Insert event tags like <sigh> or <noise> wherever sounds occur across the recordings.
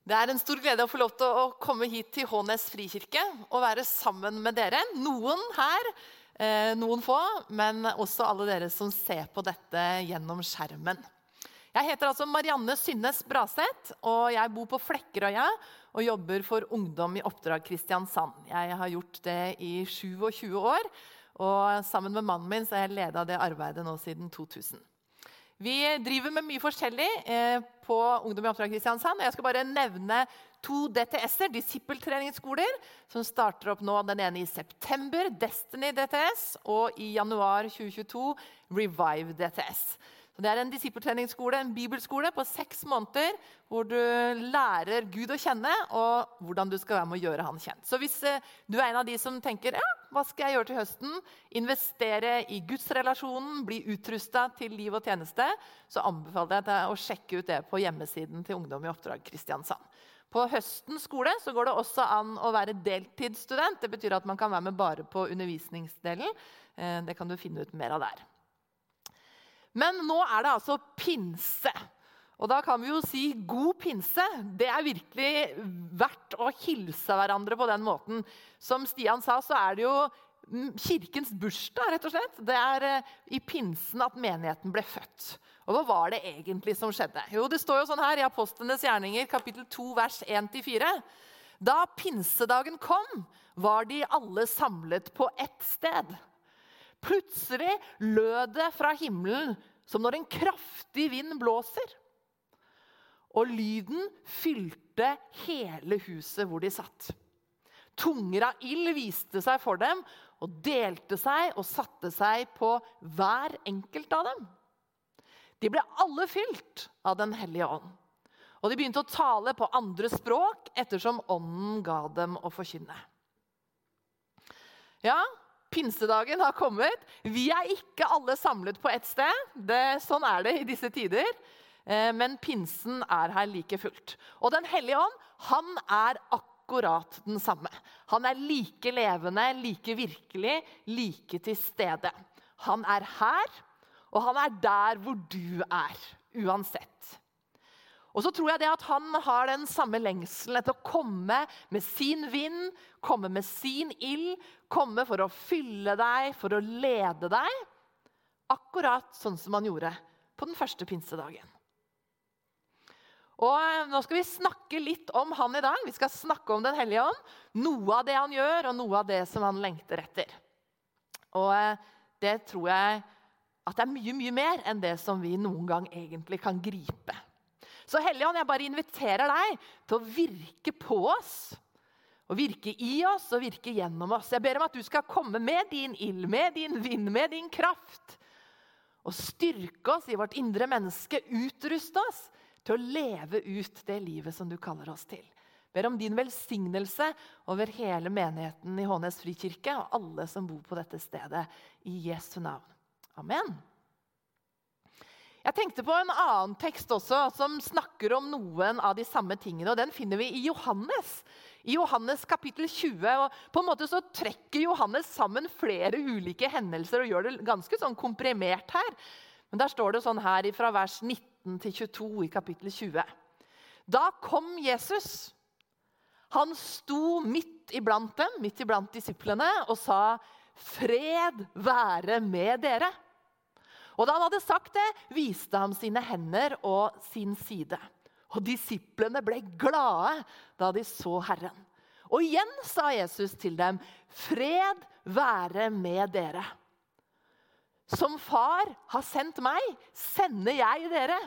Det er en stor glede å få lov til å komme hit til Hånes frikirke og være sammen med dere. Noen her, eh, noen få, men også alle dere som ser på dette gjennom skjermen. Jeg heter altså Marianne Synnes Braseth, og jeg bor på Flekkerøya og jobber for Ungdom i oppdrag Kristiansand. Jeg har gjort det i 27 år, og sammen med mannen min har jeg leda det arbeidet nå siden 2000. Vi driver med mye forskjellig eh, på Ungdom i oppdrag Kristiansand. Jeg skal bare nevne to DTS-er, disippeltreningsskoler, som starter opp nå. Den ene i september, Destiny DTS, og i januar 2022 Revive DTS. Det er en disippeltreningsskole, en bibelskole på seks måneder hvor du lærer Gud å kjenne og hvordan du skal være med å gjøre han kjent. Så hvis eh, du er en av de som tenker ja, hva skal jeg gjøre til høsten, investere i gudsrelasjonen, bli utrusta til liv og tjeneste, så anbefaler jeg deg å sjekke ut det på hjemmesiden til Ungdom i oppdrag Kristiansand. På høstens skole så går det også an å være deltidsstudent. Det betyr at man kan være med bare på undervisningsdelen. Eh, det kan du finne ut mer av der. Men nå er det altså pinse. Og da kan vi jo si god pinse. Det er virkelig verdt å hilse hverandre på den måten. Som Stian sa, så er det jo kirkens bursdag, rett og slett. Det er eh, i pinsen at menigheten ble født. Og hva var det egentlig som skjedde? Jo, Det står jo sånn her i Apostlenes gjerninger, kapittel 2, vers 1-4. Da pinsedagen kom, var de alle samlet på ett sted. Plutselig lød det fra himmelen som når en kraftig vind blåser. Og lyden fylte hele huset hvor de satt. Tunger av ild viste seg for dem og delte seg og satte seg på hver enkelt av dem. De ble alle fylt av Den hellige ånd. Og de begynte å tale på andre språk ettersom ånden ga dem å forkynne. Ja, Pinsedagen har kommet. Vi er ikke alle samlet på ett sted. Det, sånn er det i disse tider. Eh, men pinsen er her like fullt. Og Den hellige ånd han er akkurat den samme. Han er like levende, like virkelig, like til stede. Han er her, og han er der hvor du er, uansett. Og så tror jeg det at han har den samme lengselen etter å komme med sin vind, komme med sin ild, komme for å fylle deg, for å lede deg. Akkurat sånn som han gjorde på den første pinsedagen. Og eh, Nå skal vi snakke litt om han i dag. Vi skal snakke om Den hellige ånd. Noe av det han gjør, og noe av det som han lengter etter. Og eh, det tror jeg at det er mye mye mer enn det som vi noen gang egentlig kan gripe. Så Helligånd, jeg bare inviterer deg til å virke på oss. Og virke i oss og virke gjennom oss. Jeg ber om at du skal komme med din ild, med din vind, med din kraft. Og styrke oss i vårt indre menneske, utruste oss til å leve ut det livet som du kaller oss til. Jeg ber om din velsignelse over hele menigheten i Hånes frikirke og alle som bor på dette stedet. I Jesu navn. Amen. Jeg tenkte på en annen tekst også, som snakker om noen av de samme tingene. og Den finner vi i Johannes. I Johannes kapittel 20. og på en måte så trekker Johannes sammen flere ulike hendelser og gjør det ganske sånn komprimert her. Men der står det sånn her fra vers 19 til 22 i kapittel 20. Da kom Jesus. Han sto midt iblant dem, midt iblant disiplene, og sa, 'Fred være med dere.' Og da han hadde sagt det, viste han sine hender og sin side. Og disiplene ble glade da de så Herren. Og igjen sa Jesus til dem, 'Fred være med dere.' Som far har sendt meg, sender jeg dere.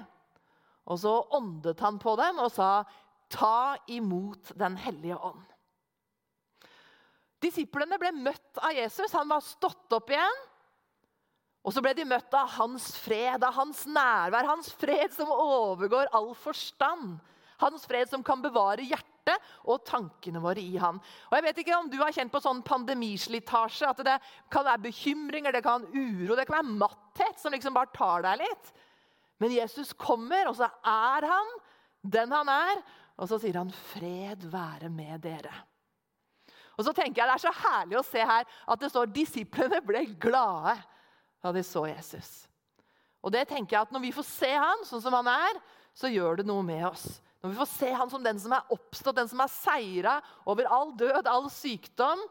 Og så åndet han på dem og sa, 'Ta imot Den hellige ånd'. Disiplene ble møtt av Jesus. Han var stått opp igjen. Og så ble de møtt av hans fred, av hans nærvær, hans fred som overgår all forstand. Hans fred som kan bevare hjertet og tankene våre i han. Og jeg vet ikke om du har kjent på sånn pandemislitasje, at det kan være bekymringer, det kan være uro, det kan være matthet som liksom bare tar deg litt. Men Jesus kommer, og så er han den han er. Og så sier han 'Fred være med dere'. Og så tenker jeg Det er så herlig å se her at det står disiplene ble glade da de så Jesus. Og det tenker jeg at Når vi får se han sånn som han er, så gjør det noe med oss. Når vi får se han som den som er oppstått, den som har seira over all død, all sykdom,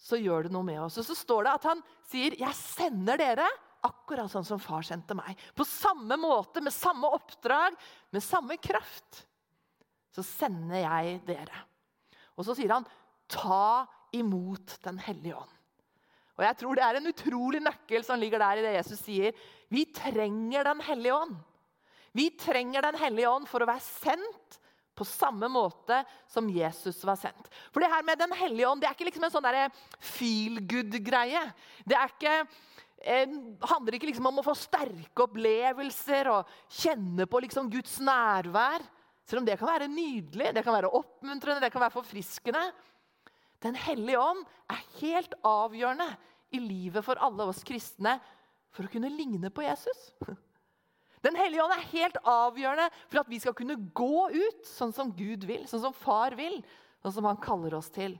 så gjør det noe med oss. Og så står det at han sier, 'Jeg sender dere akkurat sånn som far sendte meg.' På samme måte, med samme oppdrag, med samme kraft. Så sender jeg dere. Og så sier han, 'Ta imot Den hellige ånd'. Og jeg tror Det er en utrolig nøkkel som ligger der i det Jesus sier. Vi trenger Den hellige ånd. Vi trenger Den hellige ånd for å være sendt på samme måte som Jesus var sendt. For det her med Den hellige ånd det er ikke liksom en sånn feel good-greie. Det er ikke, eh, handler ikke liksom om å få sterke opplevelser og kjenne på liksom Guds nærvær. Selv om det kan være nydelig, det kan være oppmuntrende, det kan være forfriskende. Den hellige ånd er helt avgjørende i livet for alle oss kristne for å kunne ligne på Jesus. <laughs> Den hellige ånd er helt avgjørende for at vi skal kunne gå ut sånn som Gud vil, sånn som far vil, sånn som han kaller oss til.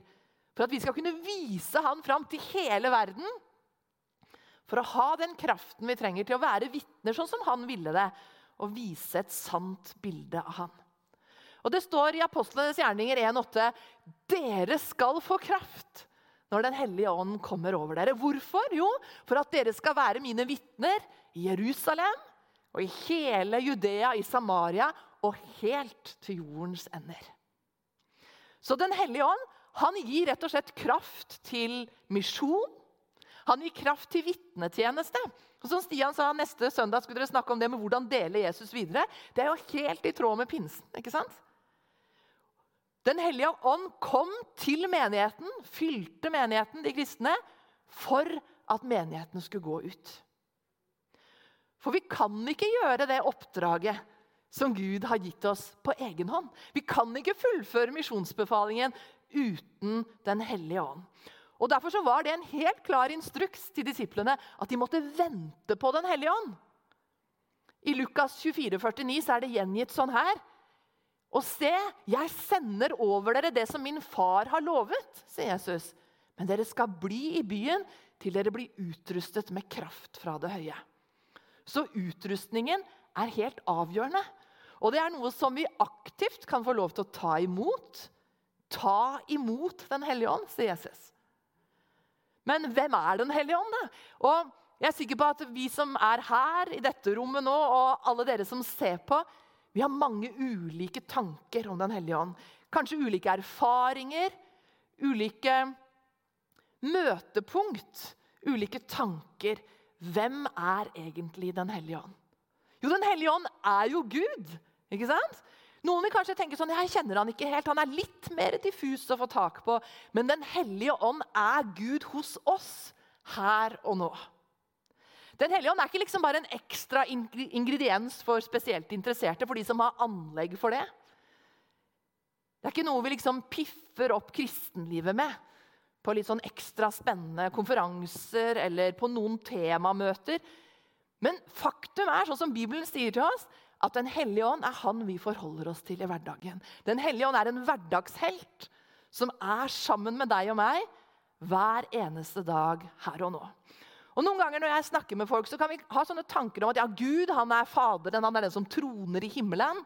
For at vi skal kunne vise han fram til hele verden. For å ha den kraften vi trenger til å være vitner sånn som han ville det. Og vise et sant bilde av han. Og Det står i Apostlenes gjerninger 1,8.: Dere skal få kraft når Den hellige ånd kommer over dere. Hvorfor? Jo, for at dere skal være mine vitner i Jerusalem, og i hele Judea, i Samaria og helt til jordens ender. Så Den hellige ånd han gir rett og slett kraft til misjon. Han gir kraft til vitnetjeneste. Og som Stian sa, Neste søndag skulle dere snakke om det med hvordan dele Jesus videre. Det er jo helt i tråd med pinsen. ikke sant? Den hellige ånd kom til menigheten, fylte menigheten, de kristne, for at menigheten skulle gå ut. For vi kan ikke gjøre det oppdraget som Gud har gitt oss, på egen hånd. Vi kan ikke fullføre misjonsbefalingen uten Den hellige ånd. Og Derfor så var det en helt klar instruks til disiplene at de måtte vente på Den hellige ånd. I Lukas 24, 49 så er det gjengitt sånn her. Og se, jeg sender over dere det som min far har lovet, sier Jesus. Men dere skal bli i byen til dere blir utrustet med kraft fra det høye. Så utrustningen er helt avgjørende. Og det er noe som vi aktivt kan få lov til å ta imot. Ta imot Den hellige ånd, sier Jesus. Men hvem er Den hellige ånd, da? Og jeg er sikker på at vi som er her i dette rommet nå, og alle dere som ser på, vi har mange ulike tanker om Den hellige ånd. Kanskje ulike erfaringer, ulike møtepunkt, ulike tanker. Hvem er egentlig Den hellige ånd? Jo, Den hellige ånd er jo Gud. ikke sant? Noen vil kanskje tenke sånn, jeg kjenner han ikke helt, han er litt mer diffus å få tak på. Men Den hellige ånd er Gud hos oss her og nå. Den hellige ånd er ikke liksom bare en ekstra ingrediens for spesielt interesserte, for de som har anlegg for det. Det er ikke noe vi liksom piffer opp kristenlivet med på litt sånn ekstra spennende konferanser eller på noen temamøter. Men faktum er, sånn som Bibelen sier til oss, at Den hellige ånd er han vi forholder oss til i hverdagen. Den hellige ånd er en hverdagshelt som er sammen med deg og meg hver eneste dag her og nå. Og noen ganger når jeg snakker med folk, så kan vi ha sånne tanker om at ja, Gud han er Faderen, han er den som troner i himmelen.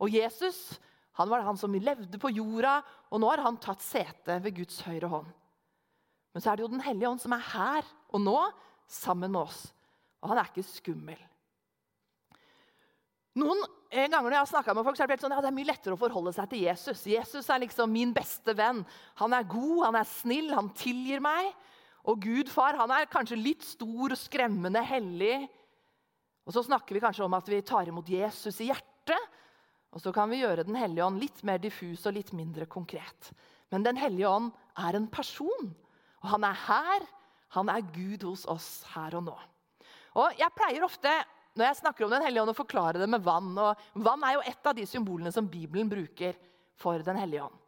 Og Jesus han var han som levde på jorda, og nå har han tatt sete ved Guds høyre hånd. Men så er det jo Den hellige ånd som er her og nå sammen med oss. Og han er ikke skummel. Noen en ganger når jeg har snakket med folk, så er det, sånn, ja, det er mye lettere å forholde seg til Jesus. Jesus er liksom min beste venn. Han er god, han er snill, han tilgir meg. Og Gud far han er kanskje litt stor, skremmende, hellig. Og så snakker vi kanskje om at vi tar imot Jesus i hjertet. Og så kan vi gjøre Den hellige ånd litt mer diffus og litt mindre konkret. Men Den hellige ånd er en person. Og han er her. Han er Gud hos oss her og nå. Og Jeg pleier ofte når jeg snakker om Den hellige ånd, å forklare det med vann. Og vann er jo et av de symbolene som Bibelen bruker for Den hellige ånd.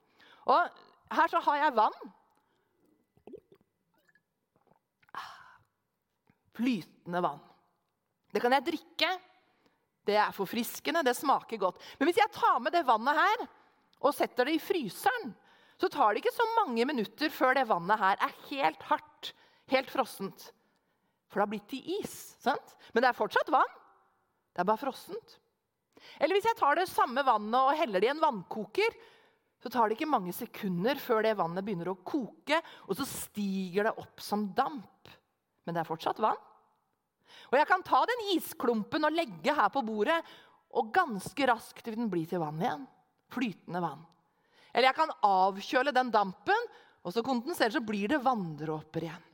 Og Her så har jeg vann. Flytende vann. Det kan jeg drikke. Det er forfriskende, det smaker godt. Men hvis jeg tar med det vannet her og setter det i fryseren, så tar det ikke så mange minutter før det vannet her er helt hardt, helt frossent. For det har blitt til is. sant? Men det er fortsatt vann. Det er bare frossent. Eller hvis jeg tar det samme vannet og heller det i en vannkoker, så tar det ikke mange sekunder før det vannet begynner å koke, og så stiger det opp som damp. Men det er fortsatt vann. Og jeg kan ta den isklumpen og legge her på bordet, og ganske raskt vil den bli til vann igjen. Flytende vann. Eller jeg kan avkjøle den dampen, og så kondenserer så blir det vanndråper igjen.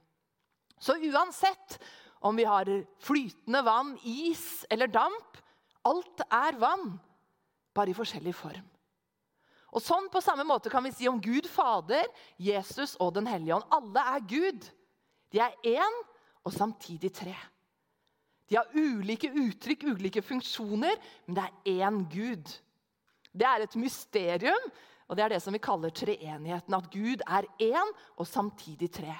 Så uansett om vi har flytende vann, is eller damp, alt er vann, bare i forskjellig form. Og sånn På samme måte kan vi si om Gud Fader, Jesus og Den hellige ånd. Alle er Gud. De er én og samtidig tre. De har ulike uttrykk, ulike funksjoner, men det er én Gud. Det er et mysterium, og det er det som vi kaller treenigheten. At Gud er én og samtidig tre.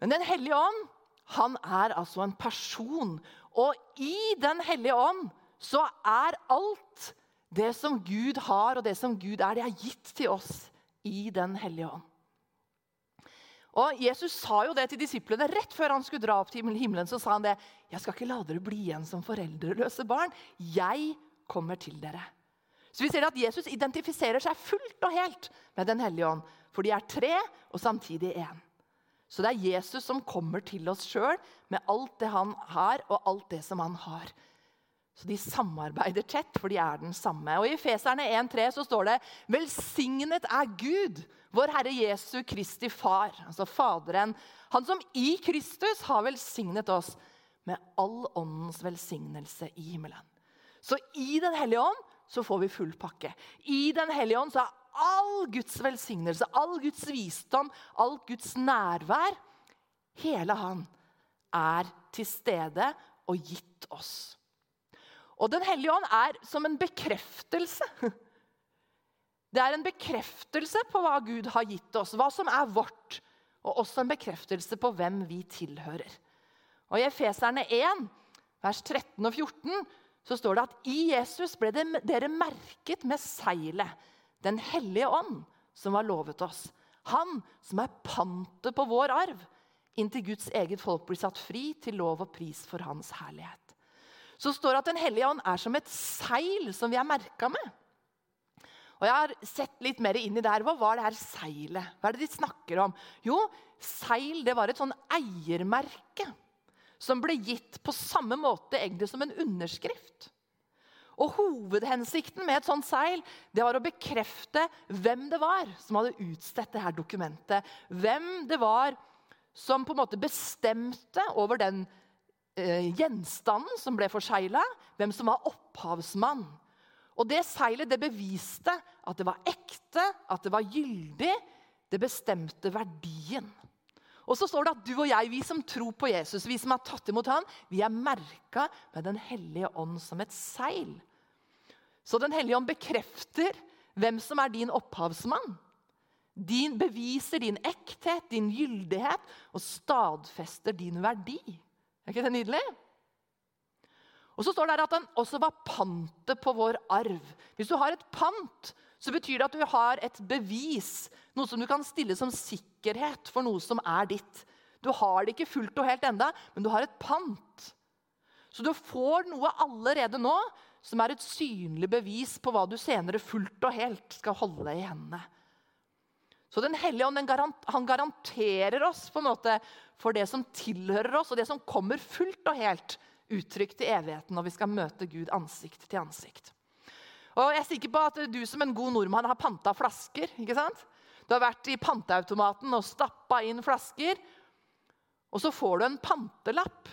Men Den hellige ånd han er altså en person. Og i Den hellige ånd så er alt det som Gud har, og det som Gud er, det er gitt til oss i Den hellige ånd. Og Jesus sa jo det til disiplene rett før han skulle dra opp til himmelen. så sa han det, 'Jeg skal ikke la dere bli igjen som foreldreløse barn. Jeg kommer til dere.' Så vi ser at Jesus identifiserer seg fullt og helt med Den hellige ånd. For de er tre og samtidig én. Så det er Jesus som kommer til oss sjøl med alt det han har, og alt det som han har. Så de samarbeider tett, for de er den samme. Og I Feserne 1,3 så står det Velsignet er Gud, vår Herre Jesu Kristi Far, altså Faderen, han som i Kristus har velsignet oss med all åndens velsignelse i himmelen. Så i Den hellige ånd så får vi full pakke. I Den hellige ånd så er all Guds velsignelse, all Guds visdom, all Guds nærvær Hele Han er til stede og gitt oss. Og Den hellige ånd er som en bekreftelse. <laughs> Det er en bekreftelse på hva Gud har gitt oss, hva som er vårt. Og også en bekreftelse på hvem vi tilhører. Og I Efeserne 1, vers 13 og 14, så står det at i Jesus ble dere merket med seilet, Den hellige ånd, som var lovet oss. Han som er pantet på vår arv, inntil Guds eget folk blir satt fri til lov og pris for hans herlighet så står det at Den hellige ånd er som et seil som vi er merka med. Og Jeg har sett litt mer inn i det her. Hva var det her seilet? Hva er det de snakker om? Jo, seil det var et sånn eiermerke som ble gitt på samme måte egentlig som en underskrift. Og Hovedhensikten med et sånt seil det var å bekrefte hvem det var som hadde utstedt det her dokumentet. Hvem det var som på en måte bestemte over den eh, gjenstanden som ble forsegla, hvem som var opphavsmann. Og Det seilet det beviste at det var ekte, at det var gyldig. Det bestemte verdien. Og så står det at du og jeg, vi som tror på Jesus, vi som har tatt imot han, vi er merka med Den hellige ånd som et seil. Så Den hellige ånd bekrefter hvem som er din opphavsmann. Din beviser din ekthet, din gyldighet, og stadfester din verdi. Er ikke det nydelig? Og så står det at han også var pantet på vår arv. Hvis du har et pant, så betyr det at du har et bevis. Noe som du kan stille som sikkerhet for noe som er ditt. Du har det ikke fullt og helt enda, men du har et pant. Så du får noe allerede nå som er et synlig bevis på hva du senere fullt og helt skal holde i hendene. Så Den hellige ånd han garanterer oss på en måte for det som tilhører oss, og det som kommer fullt og helt uttrykt i evigheten når vi skal møte Gud ansikt til ansikt. Og Jeg er sikker på at du som en god nordmann har panta flasker. ikke sant? Du har vært i panteautomaten og stappa inn flasker. Og så får du en pantelapp.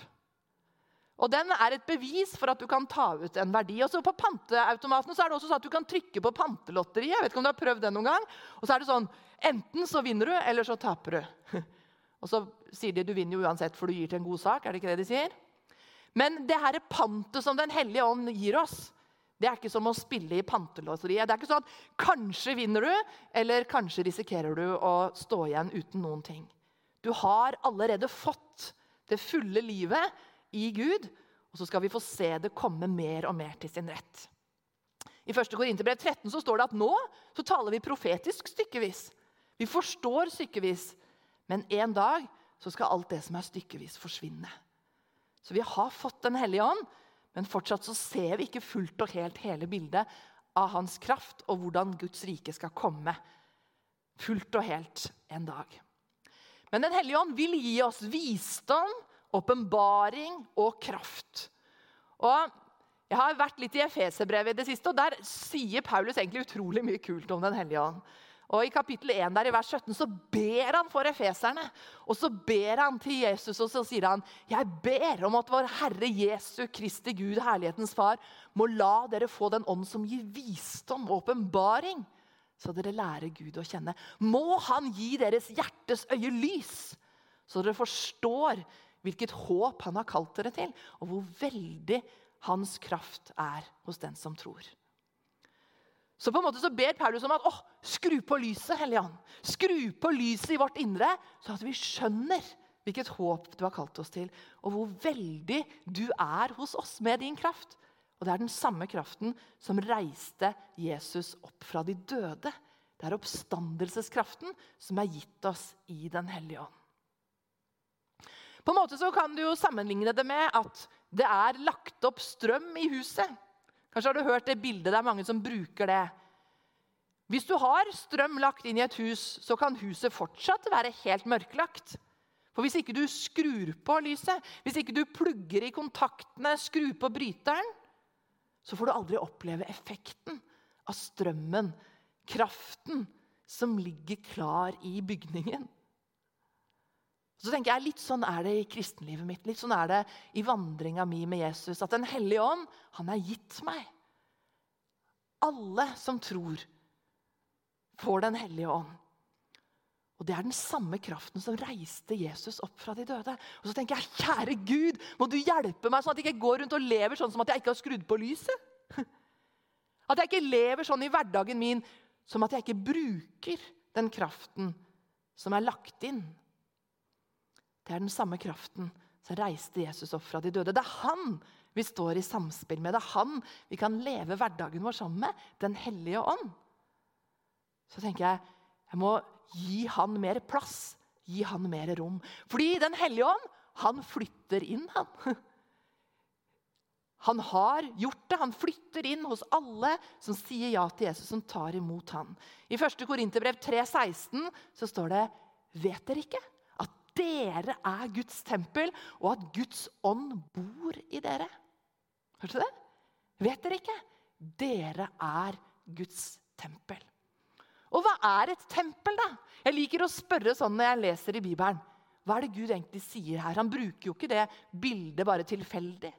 Og Den er et bevis for at du kan ta ut en verdi. Og så På panteautomatene så er det også sånn at du kan trykke på pantelotteriet. Jeg vet ikke om du har prøvd det noen gang. Og så er det sånn, Enten så vinner du, eller så taper du. <laughs> Og så sier de du vinner jo uansett, for du gir til en god sak. er det ikke det de sier? Men det her pantet som Den hellige ånd gir oss, det er ikke som å spille i pantelotteriet. Det er ikke sånn at kanskje vinner du, eller kanskje risikerer du å stå igjen uten noen ting. Du har allerede fått det fulle livet i Gud, og så skal vi få se det komme mer og mer til sin rett. I 1. Korinterbrev 13 så står det at nå så taler vi profetisk stykkevis. Vi forstår stykkevis, men en dag så skal alt det som er stykkevis, forsvinne. Så vi har fått Den hellige ånd, Men fortsatt så ser vi ikke fullt og helt hele bildet av hans kraft og hvordan Guds rike skal komme fullt og helt en dag. Men Den hellige ånd vil gi oss visdom, åpenbaring og kraft. Og Jeg har vært litt i Efeserbrevet i det siste, og der sier Paulus egentlig utrolig mye kult om Den hellige ånd. Og I kapittel 1 der i vers 17 så ber han for efeserne. Og så ber han til Jesus og så sier han, jeg ber om at vår Herre Jesu Kristi Gud, herlighetens far, må la dere få den ånd som gir visdom og åpenbaring, så dere lærer Gud å kjenne. Må han gi deres hjertes øye lys, så dere forstår hvilket håp han har kalt dere til, og hvor veldig hans kraft er hos den som tror. Så på en måte så ber Paulus om at åh, skru på lyset, Hellige Ånd. Skru på lyset i vårt indre, så at vi skjønner hvilket håp du har kalt oss til, og hvor veldig du er hos oss med din kraft. Og Det er den samme kraften som reiste Jesus opp fra de døde. Det er oppstandelseskraften som er gitt oss i Den hellige ånd. På en måte så kan du jo sammenligne det med at det er lagt opp strøm i huset. Kanskje har du hørt det bildet. Det er mange som bruker det. Hvis du har strøm lagt inn i et hus, så kan huset fortsatt være helt mørklagt. For hvis ikke du skrur på lyset, hvis ikke du plugger i kontaktene, skrur på bryteren, så får du aldri oppleve effekten av strømmen, kraften, som ligger klar i bygningen. Så tenker jeg, Litt sånn er det i kristenlivet mitt, litt sånn er det i vandringa mi med Jesus. At Den hellige ånd han er gitt meg. Alle som tror, får Den hellige ånd. Og Det er den samme kraften som reiste Jesus opp fra de døde. Og så tenker jeg, Kjære Gud, må du hjelpe meg sånn at jeg ikke går rundt og lever sånn som at jeg ikke har skrudd på lyset. <laughs> At jeg ikke lever sånn i hverdagen min som at jeg ikke bruker den kraften som er lagt inn det er den samme kraften som reiste Jesus opp fra de døde. Det er han vi står i samspill med. Det er han vi kan leve hverdagen vår sammen med. Den hellige ånd. Så tenker jeg jeg må gi han mer plass, gi han mer rom. Fordi Den hellige ånd, han flytter inn, han. <laughs> Han har gjort det. Han flytter inn hos alle som sier ja til Jesus, som tar imot han. I 1. Korinterbrev 3,16 så står det Vet dere ikke dere er Guds tempel, og at Guds ånd bor i dere. Hørte du det? Vet dere ikke? Dere er Guds tempel. Og hva er et tempel, da? Jeg liker å spørre sånn når jeg leser i Bibelen. Hva er det Gud egentlig sier her? Han bruker jo ikke det bildet bare tilfeldig.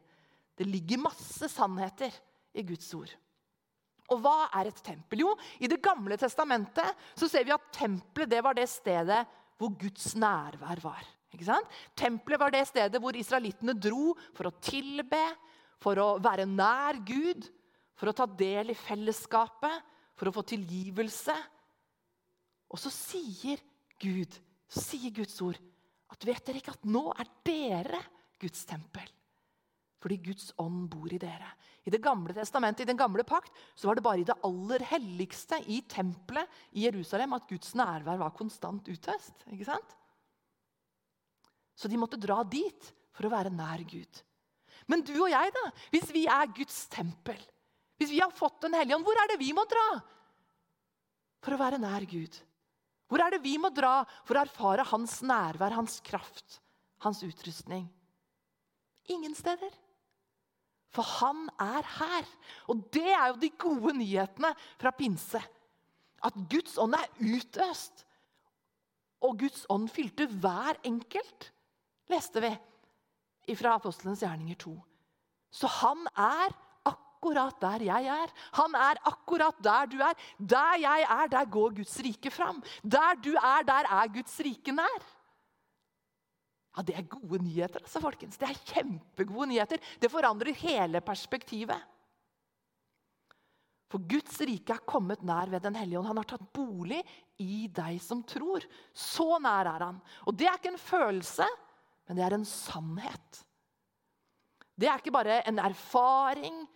Det ligger masse sannheter i Guds ord. Og hva er et tempel? Jo, i Det gamle testamentet så ser vi at tempelet det var det stedet hvor Guds nærvær var. Tempelet var det stedet hvor israelittene dro for å tilbe, for å være nær Gud, for å ta del i fellesskapet, for å få tilgivelse. Og så sier Gud, sier Guds ord at vet dere ikke at nå er dere Guds tempel? Fordi Guds ånd bor i dere. I det gamle testamentet, i den gamle pakt, så var det bare i det aller helligste, i tempelet i Jerusalem, at Guds nærvær var konstant utøst. ikke sant? Så de måtte dra dit for å være nær Gud. Men du og jeg, da? Hvis vi er Guds tempel, hvis vi har fått Den hellige ånd, hvor er det vi må dra for å være nær Gud? Hvor er det vi må dra for å erfare hans nærvær, hans kraft, hans utrustning? Ingen steder. For han er her. Og det er jo de gode nyhetene fra pinse. At Guds ånd er utøst. Og Guds ånd fylte hver enkelt, leste vi fra Apostelens gjerninger 2. Så han er akkurat der jeg er. Han er akkurat der du er. Der jeg er, der går Guds rike fram. Der du er, der er Guds rike nær. Ja, Det er gode nyheter. altså, folkens. Det er kjempegode nyheter. Det forandrer hele perspektivet. For Guds rike er kommet nær ved Den hellige ånd. Han har tatt bolig i deg som tror. Så nær er han. Og det er ikke en følelse, men det er en sannhet. Det er ikke bare en erfaring,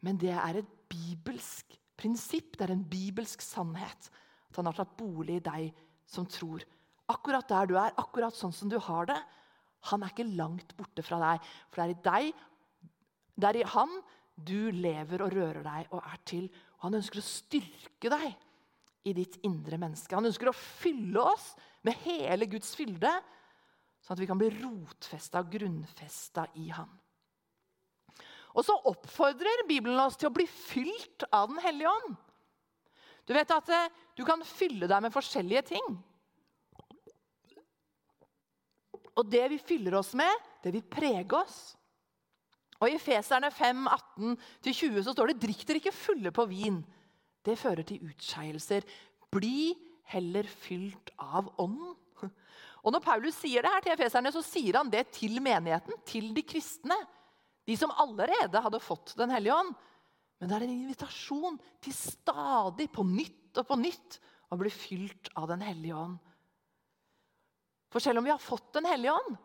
men det er et bibelsk prinsipp. Det er en bibelsk sannhet. At han har tatt bolig i deg som tror akkurat der du er, akkurat sånn som du har det. Han er ikke langt borte fra deg. For det er i deg Det er i Han du lever og rører deg og er til. Og han ønsker å styrke deg i ditt indre menneske. Han ønsker å fylle oss med hele Guds fylde, sånn at vi kan bli rotfesta og grunnfesta i Han. Og så oppfordrer Bibelen oss til å bli fylt av Den hellige ånd. Du vet at eh, du kan fylle deg med forskjellige ting. Og det vi fyller oss med, det vil prege oss. Og I Feserne 5, 18-20 så står det 'drikk dere ikke fulle på vin'. Det fører til utskeielser. Bli heller fylt av ånden. Og Når Paulus sier det her til efeserne, så sier han det til menigheten, til de kristne. De som allerede hadde fått Den hellige ånd. Men det er en invitasjon til stadig, på nytt og på nytt, å bli fylt av Den hellige ånd. For selv om vi har fått Den hellige ånd,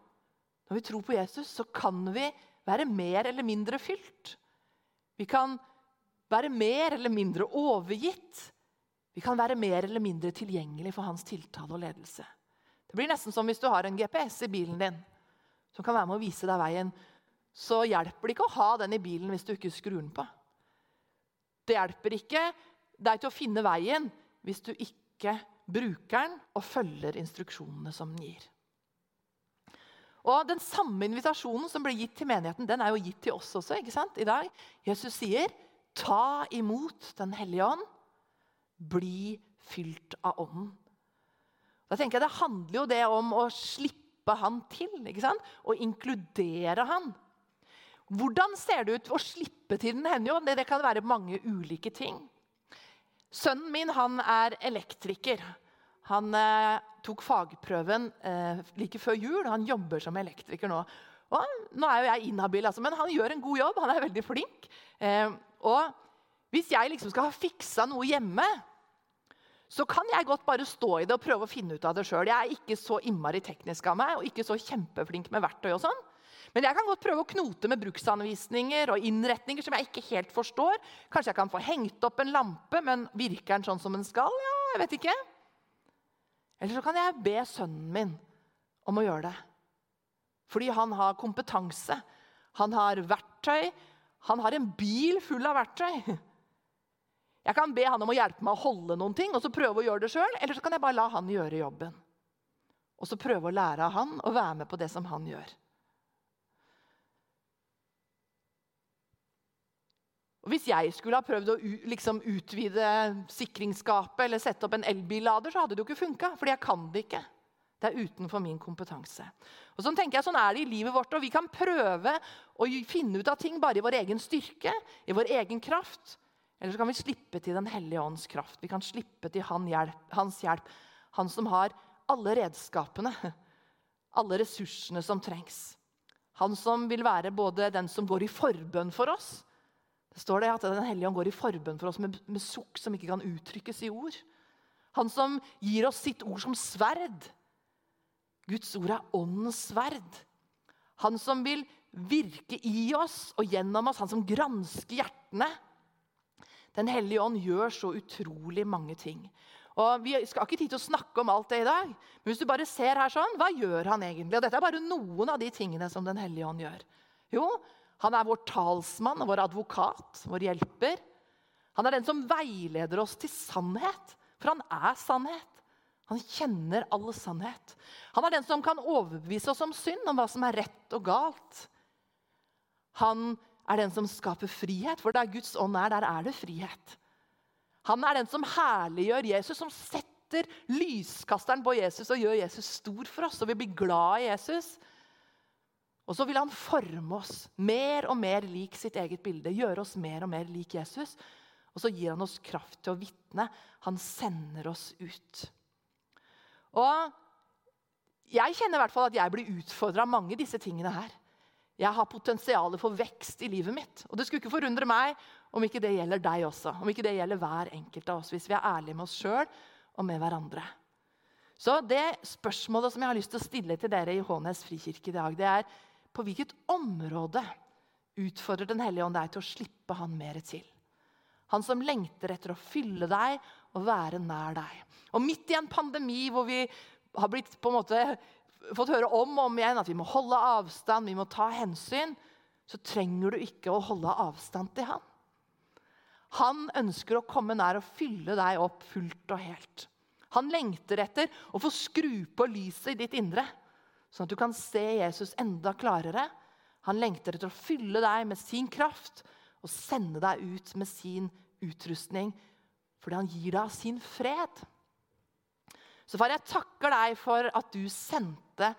når vi tror på Jesus, så kan vi være mer eller mindre fylt. Vi kan være mer eller mindre overgitt. Vi kan være mer eller mindre tilgjengelig for hans tiltale og ledelse. Det blir nesten som hvis du har en GPS i bilen din som kan være med å vise deg veien. Så hjelper det ikke å ha den i bilen hvis du ikke skrur den på. Det hjelper ikke deg til å finne veien hvis du ikke bruker den og følger instruksjonene som den gir. Og Den samme invitasjonen som ble gitt til menigheten, den er jo gitt til oss også. ikke sant? I dag. Jesus sier, 'Ta imot Den hellige ånd. Bli fylt av Ånden'. Da tenker jeg Det handler jo det om å slippe han til. ikke sant? Å inkludere han. Hvordan ser det ut å slippe til Den hellige ånd? Det, det kan være mange ulike ting. Sønnen min han er elektriker. Han eh, tok fagprøven eh, like før jul. Han jobber som elektriker nå. Og, nå er jo jeg inhabil, altså, men han gjør en god jobb. Han er veldig flink. Eh, og hvis jeg liksom skal ha fiksa noe hjemme, så kan jeg godt bare stå i det og prøve å finne ut av det sjøl. Jeg er ikke så innmari teknisk av meg og ikke så kjempeflink med verktøy. og sånn. Men jeg kan godt prøve å knote med bruksanvisninger og innretninger som jeg ikke helt forstår. Kanskje jeg kan få hengt opp en lampe, men virker den sånn som den skal? Ja, jeg vet ikke. Eller så kan jeg be sønnen min om å gjøre det. Fordi han har kompetanse, han har verktøy, han har en bil full av verktøy. Jeg kan be han om å hjelpe meg å holde noen ting og så prøve å gjøre det sjøl. Eller så kan jeg bare la han gjøre jobben. Og så prøve å lære av han og være med på det som han gjør. Og Hvis jeg skulle ha prøvd å liksom, utvide sikringsskapet eller sette opp en elbillader, så hadde det jo ikke funka, fordi jeg kan det ikke. Det er utenfor min kompetanse. Og Sånn tenker jeg, sånn er det i livet vårt. og Vi kan prøve å finne ut av ting bare i vår egen styrke, i vår egen kraft. Eller så kan vi slippe til Den hellige ånds kraft. Vi kan slippe til han hjelp, hans hjelp. Han som har alle redskapene, <laughs> alle ressursene som trengs. Han som vil være både den som går i forbønn for oss, det står det at Den hellige ånd går i forbønn for oss med, med sukk som ikke kan uttrykkes i ord. Han som gir oss sitt ord som sverd. Guds ord er åndens sverd. Han som vil virke i oss og gjennom oss, han som gransker hjertene. Den hellige ånd gjør så utrolig mange ting. Og Vi skal ikke tid til å snakke om alt det i dag, men hvis du bare ser her sånn, hva gjør han egentlig? Og Dette er bare noen av de tingene som Den hellige ånd gjør. Jo, han er vår talsmann vår advokat, vår hjelper. Han er den som veileder oss til sannhet, for han er sannhet. Han kjenner all sannhet. Han er den som kan overbevise oss om synd, om hva som er rett og galt. Han er den som skaper frihet, for der Guds ånd er, der er det frihet. Han er den som herliggjør Jesus, som setter lyskasteren på Jesus og gjør Jesus stor for oss. Og vi blir glad i Jesus. Og så vil han forme oss mer og mer lik sitt eget bilde. Gjøre oss mer og mer lik Jesus. Og så gir han oss kraft til å vitne. Han sender oss ut. Og jeg kjenner i hvert fall at jeg blir utfordra av mange av disse tingene her. Jeg har potensial for vekst i livet mitt. Og det skulle ikke forundre meg om ikke det gjelder deg også. Om ikke det gjelder hver enkelt av oss, hvis vi er ærlige med oss sjøl og med hverandre. Så det spørsmålet som jeg har lyst til å stille til dere i Hånes frikirke i dag, det er på hvilket område utfordrer Den hellige ånd deg til å slippe han mer til? Han som lengter etter å fylle deg og være nær deg. Og midt i en pandemi hvor vi har blitt på en måte fått høre om og om igjen at vi må holde avstand, vi må ta hensyn, så trenger du ikke å holde avstand til han. Han ønsker å komme nær og fylle deg opp fullt og helt. Han lengter etter å få skru på lyset i ditt indre, sånn at du kan se Jesus enda klarere. Han lengter etter å fylle deg med sin kraft og sende deg ut med sin utrustning, fordi han gir deg sin fred. Så far, jeg takker deg for at du sendte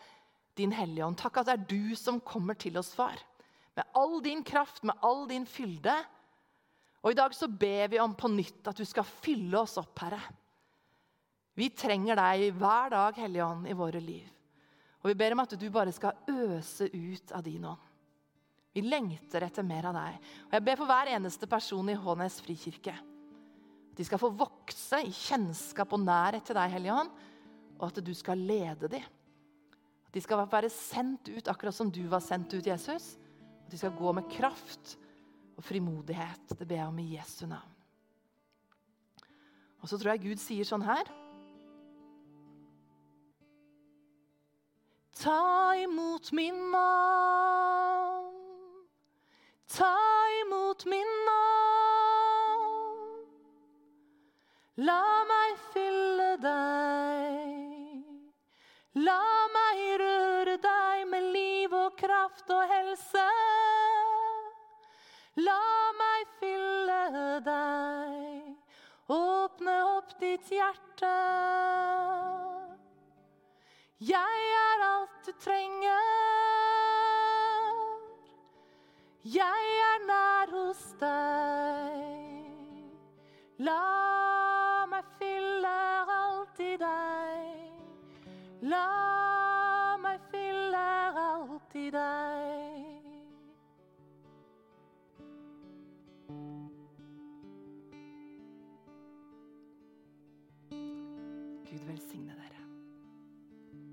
din Hellige Ånd. Takk at det er du som kommer til oss, far. Med all din kraft, med all din fylde. Og i dag så ber vi om på nytt at du skal fylle oss opp, Herre. Vi trenger deg hver dag, Hellige Ånd, i våre liv. Og vi ber om at du bare skal øse ut av din ånd. Vi lengter etter mer av deg. Og jeg ber for hver eneste person i Hånes frikirke. At de skal få vokse i kjennskap og nærhet til deg, Hellige Ånd, og at du skal lede dem. At de skal være sendt ut akkurat som du var sendt ut, Jesus. At de skal gå med kraft og frimodighet. Det ber jeg om i Jesu navn. Og så tror jeg Gud sier sånn her Ta imot min navn. Ta imot min navn. La meg fylle deg. La meg røre deg med liv og kraft og helse. La meg fylle deg, åpne opp ditt hjerte. Jeg er alt du trenger. Jeg er nær hos deg. La meg fylle alt i deg. La meg fylle alt i deg.